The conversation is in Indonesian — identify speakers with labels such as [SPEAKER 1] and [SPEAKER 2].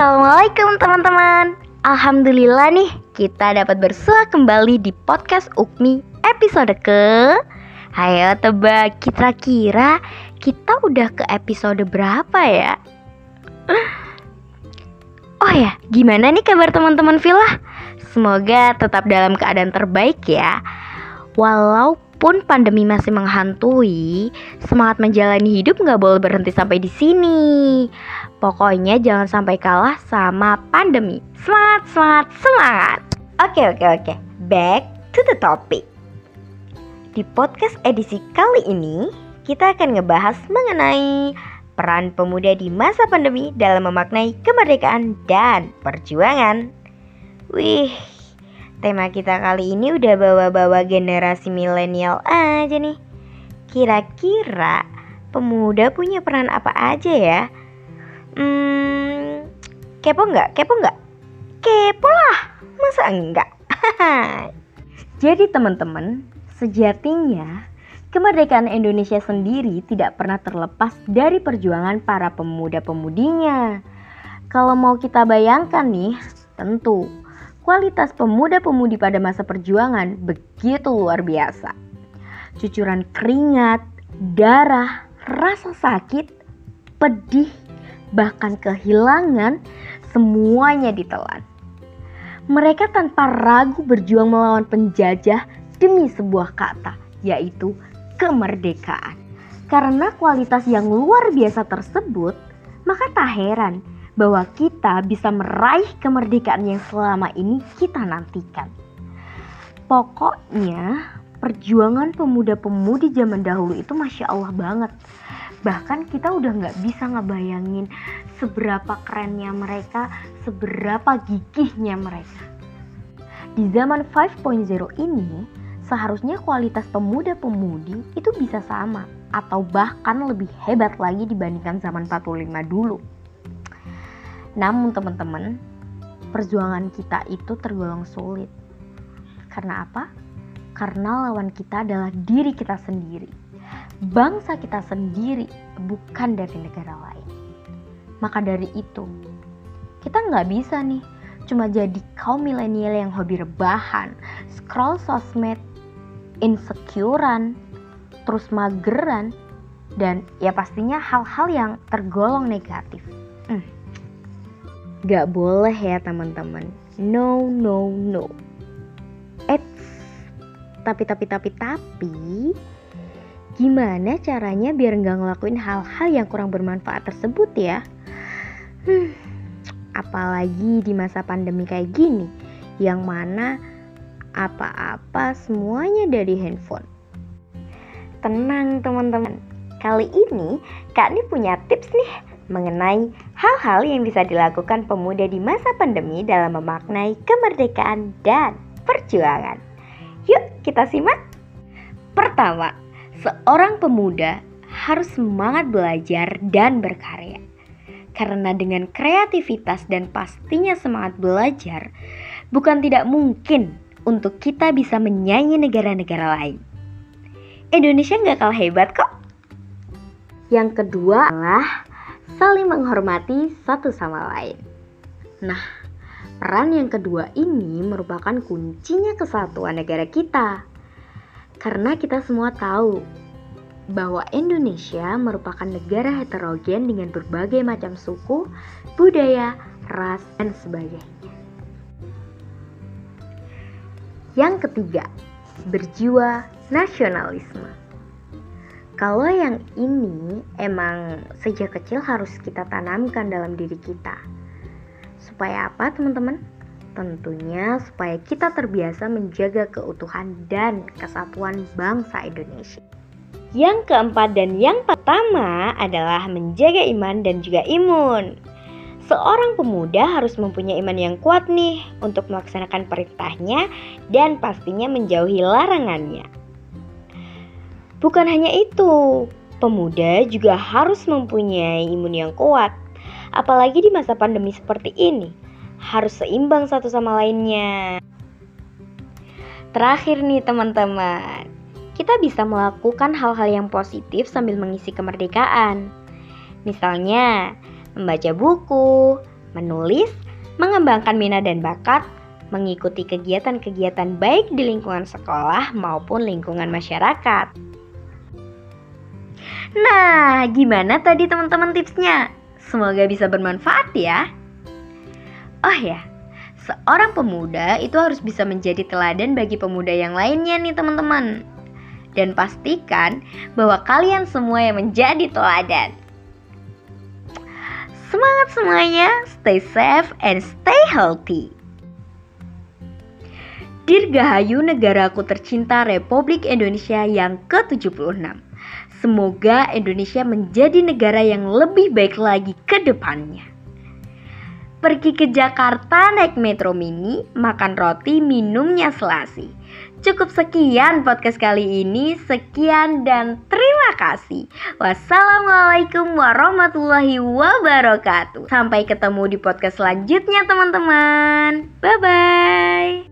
[SPEAKER 1] Assalamualaikum teman-teman Alhamdulillah nih kita dapat bersua kembali di podcast Ukmi episode ke Ayo tebak kira-kira kita udah ke episode berapa ya? Oh ya, gimana nih kabar teman-teman Villa? Semoga tetap dalam keadaan terbaik ya Walaupun pandemi masih menghantui, semangat menjalani hidup nggak boleh berhenti sampai di sini. Pokoknya jangan sampai kalah sama pandemi. Semangat, semangat, semangat. Oke, oke, oke. Back to the topic. Di podcast edisi kali ini, kita akan ngebahas mengenai peran pemuda di masa pandemi dalam memaknai kemerdekaan dan perjuangan. Wih, tema kita kali ini udah bawa-bawa generasi milenial aja nih. Kira-kira pemuda punya peran apa aja ya? Hmm, kepo nggak? Kepo nggak? Kepo lah, masa enggak? Jadi teman-teman, sejatinya kemerdekaan Indonesia sendiri tidak pernah terlepas dari perjuangan para pemuda-pemudinya. Kalau mau kita bayangkan nih, tentu kualitas pemuda-pemudi pada masa perjuangan begitu luar biasa. Cucuran keringat, darah, rasa sakit, pedih, bahkan kehilangan, semuanya ditelan. Mereka tanpa ragu berjuang melawan penjajah demi sebuah kata, yaitu kemerdekaan. Karena kualitas yang luar biasa tersebut, maka tak heran bahwa kita bisa meraih kemerdekaan yang selama ini kita nantikan. Pokoknya, perjuangan pemuda-pemudi zaman dahulu itu masya Allah banget bahkan kita udah nggak bisa ngebayangin seberapa kerennya mereka, seberapa gigihnya mereka. Di zaman 5.0 ini, seharusnya kualitas pemuda-pemudi itu bisa sama atau bahkan lebih hebat lagi dibandingkan zaman 45 dulu. Namun teman-teman, perjuangan kita itu tergolong sulit. Karena apa? Karena lawan kita adalah diri kita sendiri bangsa kita sendiri, bukan dari negara lain. Maka dari itu, kita nggak bisa nih cuma jadi kaum milenial yang hobi rebahan, scroll sosmed, insecurean, terus mageran, dan ya pastinya hal-hal yang tergolong negatif. Hmm. Gak boleh ya teman-teman. No, no, no. Eits, tapi, tapi, tapi, tapi, Gimana caranya biar nggak ngelakuin hal-hal yang kurang bermanfaat tersebut ya? Hmm, apalagi di masa pandemi kayak gini, yang mana apa-apa semuanya dari handphone. Tenang teman-teman, kali ini Kak Ni punya tips nih mengenai hal-hal yang bisa dilakukan pemuda di masa pandemi dalam memaknai kemerdekaan dan perjuangan. Yuk kita simak. Pertama, Seorang pemuda harus semangat belajar dan berkarya. Karena dengan kreativitas dan pastinya semangat belajar, bukan tidak mungkin untuk kita bisa menyanyi negara-negara lain. Indonesia nggak kalah hebat kok. Yang kedua adalah saling menghormati satu sama lain. Nah, peran yang kedua ini merupakan kuncinya kesatuan negara kita. Karena kita semua tahu bahwa Indonesia merupakan negara heterogen dengan berbagai macam suku, budaya, ras, dan sebagainya. Yang ketiga, berjiwa nasionalisme. Kalau yang ini emang sejak kecil harus kita tanamkan dalam diri kita. Supaya apa, teman-teman? Tentunya supaya kita terbiasa menjaga keutuhan dan kesatuan bangsa Indonesia. Yang keempat dan yang pertama adalah menjaga iman dan juga imun. Seorang pemuda harus mempunyai iman yang kuat nih untuk melaksanakan perintahnya dan pastinya menjauhi larangannya. Bukan hanya itu, pemuda juga harus mempunyai imun yang kuat. Apalagi di masa pandemi seperti ini harus seimbang satu sama lainnya. Terakhir nih teman-teman, kita bisa melakukan hal-hal yang positif sambil mengisi kemerdekaan. Misalnya, membaca buku, menulis, mengembangkan minat dan bakat, mengikuti kegiatan-kegiatan baik di lingkungan sekolah maupun lingkungan masyarakat. Nah, gimana tadi teman-teman tipsnya? Semoga bisa bermanfaat ya. Oh ya, seorang pemuda itu harus bisa menjadi teladan bagi pemuda yang lainnya nih teman-teman. Dan pastikan bahwa kalian semua yang menjadi teladan. Semangat semuanya, stay safe and stay healthy. Dirgahayu negaraku tercinta Republik Indonesia yang ke-76. Semoga Indonesia menjadi negara yang lebih baik lagi ke depannya. Pergi ke Jakarta naik metro mini, makan roti, minumnya selasi. Cukup sekian podcast kali ini. Sekian dan terima kasih. Wassalamualaikum warahmatullahi wabarakatuh. Sampai ketemu di podcast selanjutnya, teman-teman. Bye bye.